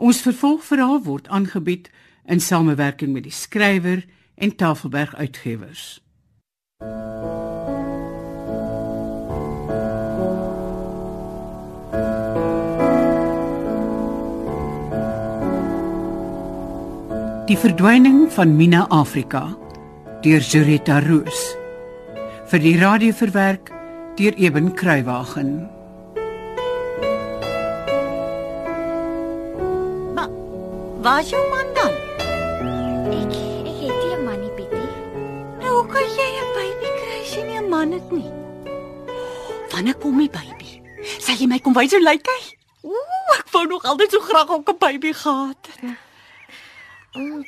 Ons vervolgverhaal word aangebied in samewerking met die skrywer en Tafelberg Uitgewers. Die verdwyning van Mina Afrika deur Jurita Roos vir die radio verwerk deur Eben Kruiwagen. Waar is jou man dan? Ek ek het nie 'n manie Betty. Nou hoe kan jy 'n baby kry as jy nie 'n man het nie? Wanneer kom die baby? Sal jy my kom wys hoe lyk hy? Ooh, ek wou nog altyd so graag ook 'n baby gehad het. Mm,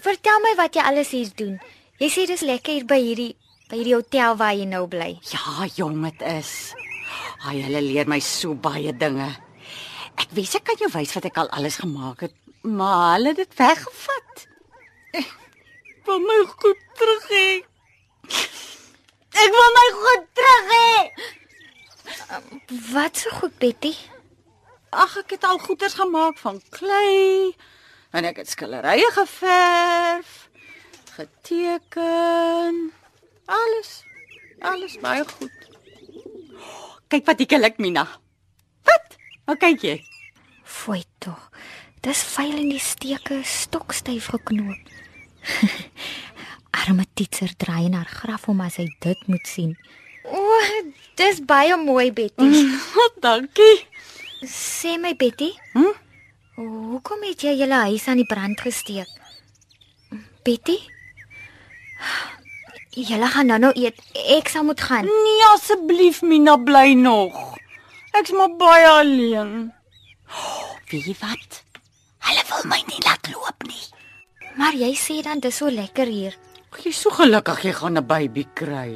vertel my wat jy alles hier doen. Jy sê dis lekker hier by hierdie by hierdie hotel waar jy nou bly. Ja, jong, dit is. Ai, hulle leer my so baie dinge. Ek wens ek kan jou wys wat ek al alles gemaak het, maar hulle het dit weggevat. Ek wil my goed terug hê. Ek wil my goed terug hê. Wat so goed Betty? Ag, ek het al goeders gemaak van klei en ek het skillerye geverf, geteken. Alles. Alles baie goed. Kyk wat ek lyk, Mina. Wat? Wat kyk jy? Fooi tog. Dis vuil in die steke stokstyf geknoop. Arme titser draai na haar graf om as hy dit moet sien. O, dis baie mooi Betty. Mm, dankie. Sê my Betty, Hm? hoekom het jy julle huis aan die brand gesteek? Betty? Julle gaan nou nou eet. Ek sal moet gaan. Nee, asseblief, Mina, bly nog. Ek's maar baie alleen. Weet jy wat? Hulle wil my nie laat loop nie. Maar jy sê dan dis so lekker hier. Ag, Jy's so gelukkig jy gaan 'n baby kry.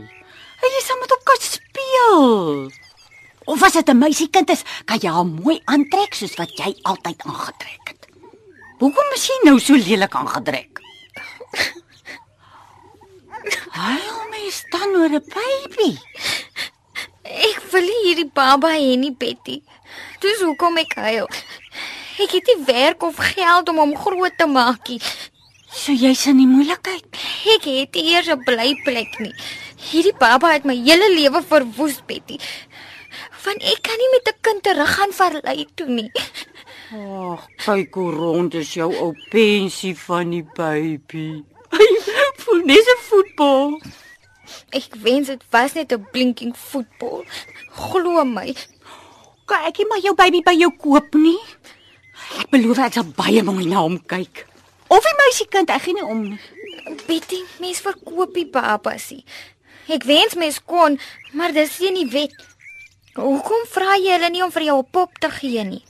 En jy sal met hom kan speel. Of as dit 'n meisiekind is, kan jy haar mooi aantrek soos wat jy altyd aangetrek het. Hoekom is jy nou so lelik aangetrek? Hallo, mens dan oor 'n baby. Ek wil nie hierdie baba hê nie, Betty. Dis hoekom ek huil. Ek het nie werk of geld om hom groot te maak nie. So jy's in die moeilikheid. Ek het nie eers 'n blyplek nie. Hierdie baba het my hele lewe verwoes, Betty. Want ek kan nie met 'n kind teruggaan verlei toe nie. Ag, kyk hoe rond is jou ou pensie van die baby. Hy voel net 'n voetbal. Ek wens dit was net 'n blinking voetbal. Glo my. Kan ek nie maar jou baby by jou koop nie? Ek beloof ek sal baie mooi na hom kyk. Of die meisiekind, ek gee nie om nie. Betty, mens verkoop die babas nie. Ek wens mens kon, maar dis nie die wet. Hoekom vra jy hulle nie om vir jou 'n pop te gee nie?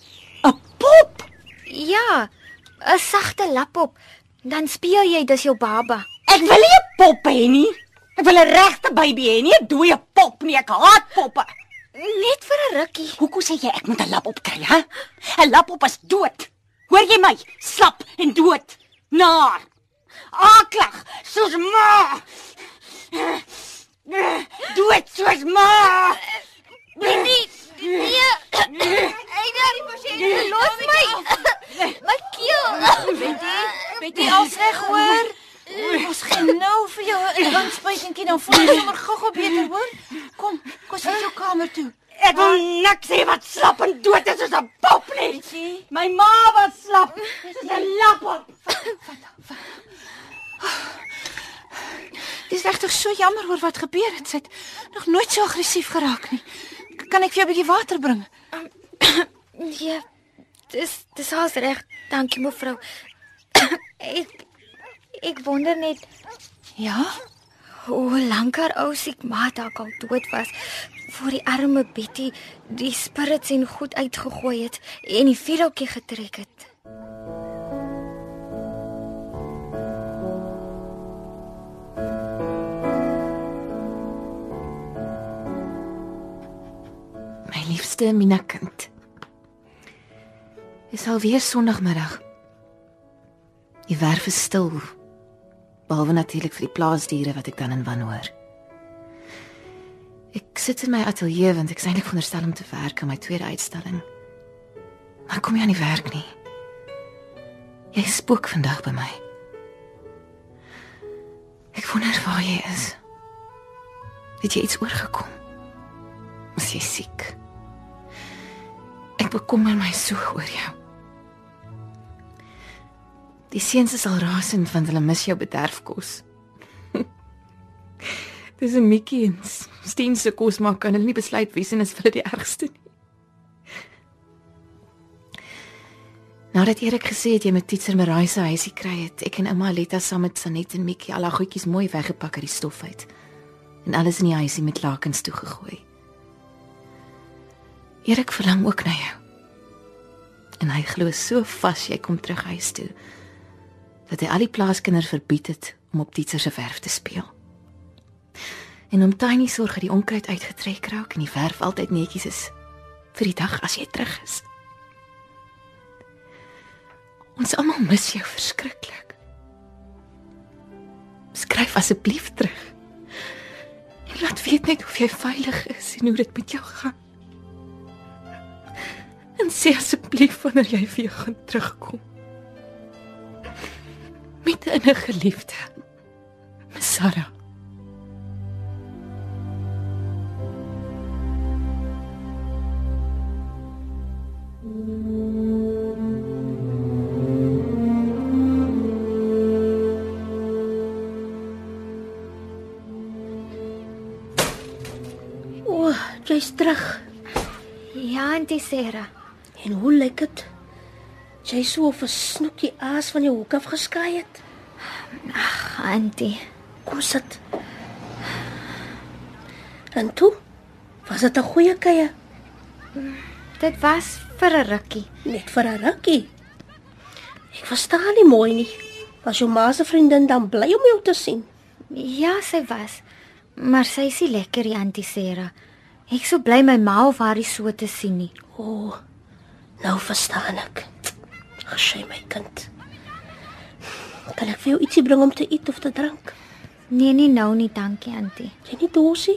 'n Pop. Ja, 'n sagte lapop. Dan speel jy dis jou baba. Ek wil nie 'n pop hê nie. Ek wil 'n regte baby hê, nie 'n dooie pop nie. Ek haat poppe. Net vir 'n rukkie. Hoekom sê jy ek moet 'n lap opkry, hè? 'n Lap op is dood. Hoor jy my? Slap en dood. Naar. Aklag, soos ma. Dood soos ma. Betty, nee. Ek dan pasiënt los my. My keel. Betty, Betty, al reg hoor. Ons gaan nou vir jou 'n danspuitjie dan voel jy sommer gou-gou beter hoor. Sit jou kamer toe. Ek wil niks hê wat slap en dood is soos 'n pop nie. My ma was slap, soos 'n lap op. dis regtig so jammer oor wat gebeur het. Sy het nog nooit so aggressief geraak nie. Kan ek vir jou 'n bietjie water bring? Ja. Dis dis alles reg. Dankie mevrou. Ek ek wonder net Ja. hoe lank haar ou siek ma dalk al dood was voor die arme Betty die spirits en goed uitgegooi het en die vuurhoutjie getrek het. My liefste Mina kind. Dis alweer Sondagmiddag. Die werf is stil. Behalwe natuurlik vir die plaasdiere wat ek dan in wanhoor. Ek sit in my ateljee want ek is eintlik veronderstel om te werk aan my tweede uitstalling. Maar kom jy aan die werk nie? Jy spook vandag by my. Ek wonder waar jy is. Het jy iets oorgekom? Is jy siek? Ek bekommer my so oor jou. Die seuns is al rasend want hulle mis jou bederfkos. Dis 'n Mikkie en Steen se kos maak kan hulle nie besluit wie se is vir die ergste nie. Nadat Erik gesê het jy met Titser Marai se huisie kry het, ek en ouma Letta saam met Sanet en Mikkie al haar goedjies mooi weggepak uit die stof uit en alles in die huisie met lakens toegegooi. Erik verlang ook na jou. En hy glo so vas jy kom terug huis toe dat hy al die plaaskinders verbied het om op Titser se verf te speel. En om Tiny sorg dat die onkruid uitgetrek raak en die verf altyd netjies is vir die dag as jy terug is. Ons almal mis jou verskriklik. Skryf asseblief terug. En laat weet net of jy veilig is en hoe dit met jou gaan. En sê asseblief wanneer jy weer gaan terugkom. Met 'n geliefde. Sarah. Ja, Auntie Sarah. En hoe lyk dit? Jy so of 'n snoekie aas van jou hoek af geskei het. Ag, Auntie. Kom sit. En toe? Was dit 'n goeie kuier? Dit was vir 'n rukkie. Net vir 'n rukkie. Ek verstaan nie mooi nie. Was jou ma se vriendin dan bly om jou te sien? Ja, sy was. Maar sy is nie lekker, die Auntie Sarah. Ek sou bly my ma of haar so te sien nie. O, oh, nou verstaan ek. Gesê my kind. Kan ek vir jou ietsie bring om te eet of te drink? Nee, nie nou nie, dankie, Auntie. Jy nie dosie?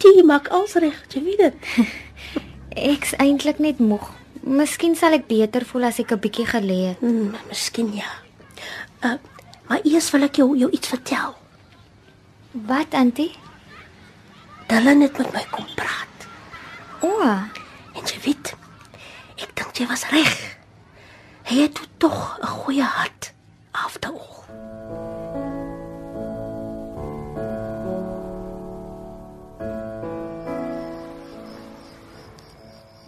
Tee maak alles reg, jy weet dit. Ek's eintlik net moeg. Miskien sal ek beter voel as ek 'n bietjie gelê het. Hmm, miskien ja. Uh, maar eers wil ek jou jou iets vertel. Wat, Auntie? Dylan het met my kom praat. O, En jy weet, ek dink jy was reg. Hy het tog 'n goeie hart after all.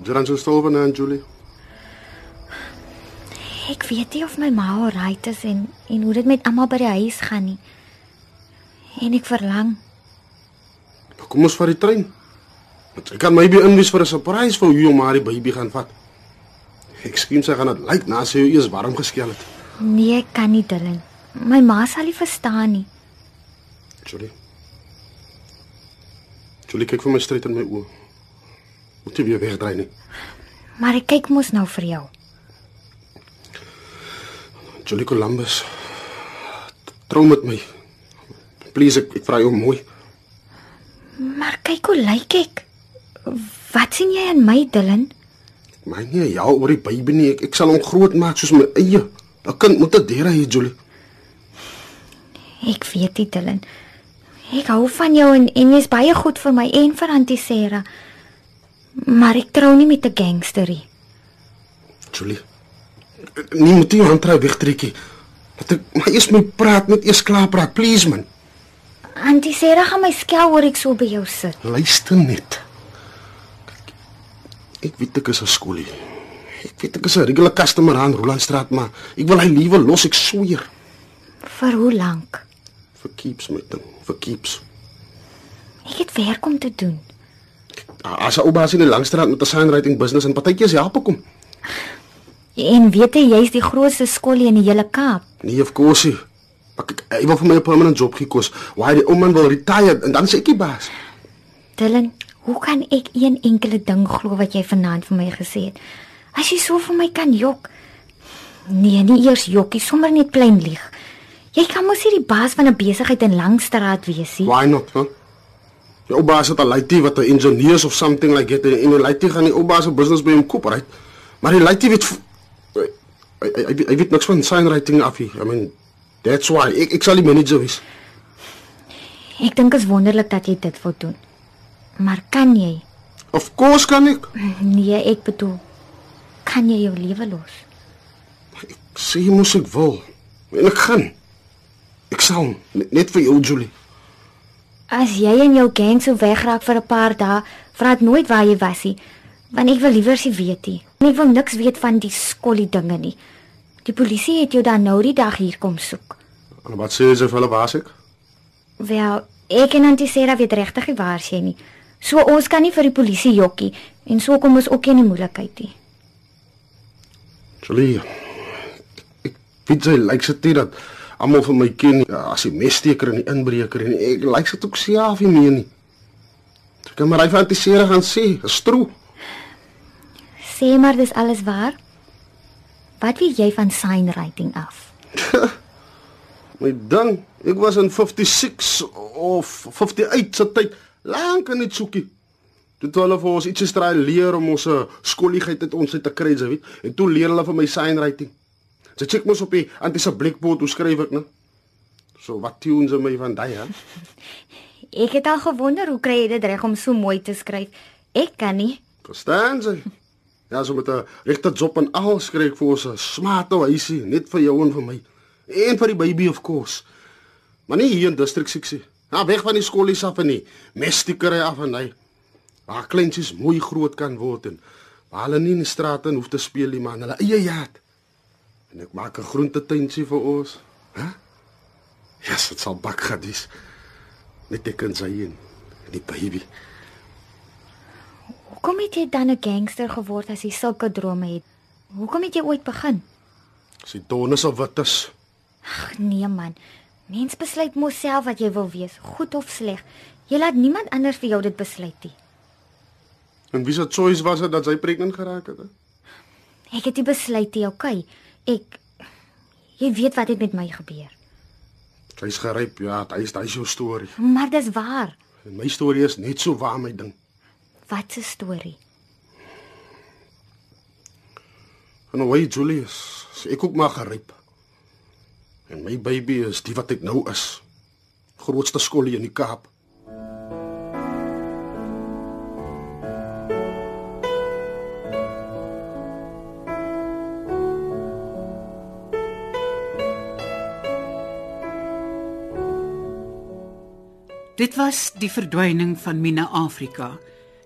Jiran so stil van aan Julie. ek weet nie of my ma alright is en en hoe dit met almal by die huis gaan nie. En ek verlang. Kom ons vat die trein. Want ek kan maybe inwys vir 'n surprise vir hoe maar die baby gaan vat. Ek skien sy gaan dit lyk na sy jou eers warm geskeel het. Nee, ek kan nie Dylan. My ma sal nie verstaan nie. Julie. Julie kyk vir my stryd in my oë. Moet jy weer wegdraai nie. Maar ek kyk mos nou vir jou. Julie Columbus. Trou met my. Please ek, ek vra jou mooi. Maar kyk hoe lyk ek. Wat sien jy in my Dylan? My nie ja oor die baby nie. Ek, ek sal hom groot maak soos my eie. 'n Kind moet dit deur hê, Julie. Ek weet dit Dylan. Ek hou van jou en en jy's baie goed vir my en vir Auntie Sarah. Maar ek trou nie met 'n gangsterie. Julie. Nie moet jy jou hand trou wegtrekkie. Dat ek maar eers moet praat, net eers klaar praat, please man. Auntie Sarah gaan my skel oor ek so by jou sit. Luister net. Kyk. Ek weet ek is 'n skoolie. Ek weet ek is 'n regular customer aan Rolandstraat, maar ek wil hy liewe los, ek sweer. Vir hoe lank? Vir keeps my ding, vir keeps. Ek het werk om te doen. As 'n ou baas in die Langstraat met 'n signwriting business en partytjies help ek hom. En weet jy jy's die grootste skoolie in die hele Kaap. Nee, of course. Maar kyk, hy wil vir my 'n permanent job gekos. Waar die ou man wil retire en dan sê ek die baas. Dylan, hoe kan ek een enkele ding glo wat jy vanaand vir my gesê het? As jy so vir my kan jok. Nee, nie eers jokkie, sommer net plain lieg. Jy kan mos nie die baas van 'n besigheid in Langstraat wees nie. Why not, huh? Die ou baas het 'n lady wat 'n engineers of something like that en die lady gaan die ou baas se business by hom koop, right? Maar die lady weet Hy hy, hy, hy weet niks van signwriting af nie. I mean, that's why ek ek sal die manager wees. Ek dink dit is wonderlik dat jy dit wil doen. Maar kan jy? Of course kan ek. Nee, ek bedoel kan jy jou lewe los? Ek sê mos ek wil. En ek gaan. Ek sal net, vir jou Julie. As jy en jou gang so wegraak vir 'n paar dae, vra dit nooit waar jy was nie. Want ek wil liewer se weet nie. En ek wil niks weet van die skollie dinge nie. Die polisie het jou dan nou die dag hier kom soek. En wat sê jy vir hulle was ek? Wel, ek en Auntie Sarah weet regtig nie waar sy nie. So ons kan nie vir die polisie jokkie en so kom ons ook nie in die moeilikheid nie. Julie. Ek weet jy lyk dit nie dat almal vir my ken nie, as die messteker en die inbreker en ek lyk dit ook self nie meer nie. Ek kan maar hy fantasieer gaan sê, is true. Sê maar dis alles waar. Wat weet jy van signwriting af? My ding, ek was in 56 of 58 se tyd, lank in die soekie. Toe het hulle vir ons ietsie straai leer om ons eh, skolligheid uit ons uit te kry, jy weet. En toe leer hulle vir my signwriting. Sy check mos op die antiese blackboard hoe skryf ek nou? So wat tunes in my van daai, hè? Ek het al gewonder hoe kry jy dit reg om so mooi te skryf? Ek kan nie. Verstaan jy? Ja, so met 'n regte job en al skryf vir ons 'n smart huisie, net vir jou en vir my. En vir die baby of course. Maar nie hier in district 6 nie. Ja, weg van die skolies af en nie. Mestikery af en hy. Waar kleintjies mooi groot kan word en waar hulle nie in die strate hoef te speel nie, maar hulle eie yard. En ek maak 'n groentetuintjie vir ons. Hæ? Ja, yes, dit sal bakgadies. Net ek en sy en die baby. Hoekom het jy dan 'n gangster geword as jy sulke drome het? Hoekom het jy ooit begin? Sy donnes of wat is? Ag nee man. Mens besluit mos self wat jy wil wees, goed of sleg. Jy laat niemand anders vir jou dit besluit nie. En wie se choice was dit dat sy pregnant geraak het? He? Ek het die besluit nie, okay. Ek jy weet wat het met my gebeur. Sy's geryp, ja, is daai jou storie. Maar dis waar. En my storie is net so waar my ding. Wat 'n storie. En hoe Julius, ek ook maar geryp. En my baby is die wat ek nou is. Grootste skool in die Kaap. Dit was die verdwyning van Mina Afrika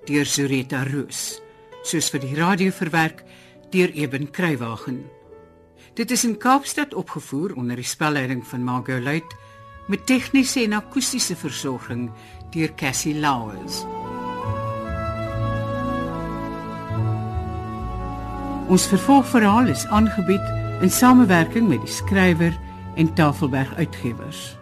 deur Zureta Roos, soos vir die radio verwerk deur Eben Kruiwagen. Dit is in Kaapstad opgevoer onder die spelleiding van Margot Luit met tegniese en akoestiese versorging deur Cassie Lauers. Ons vervolgverhaal is aangebied in samewerking met die skrywer en Tafelberg Uitgewers.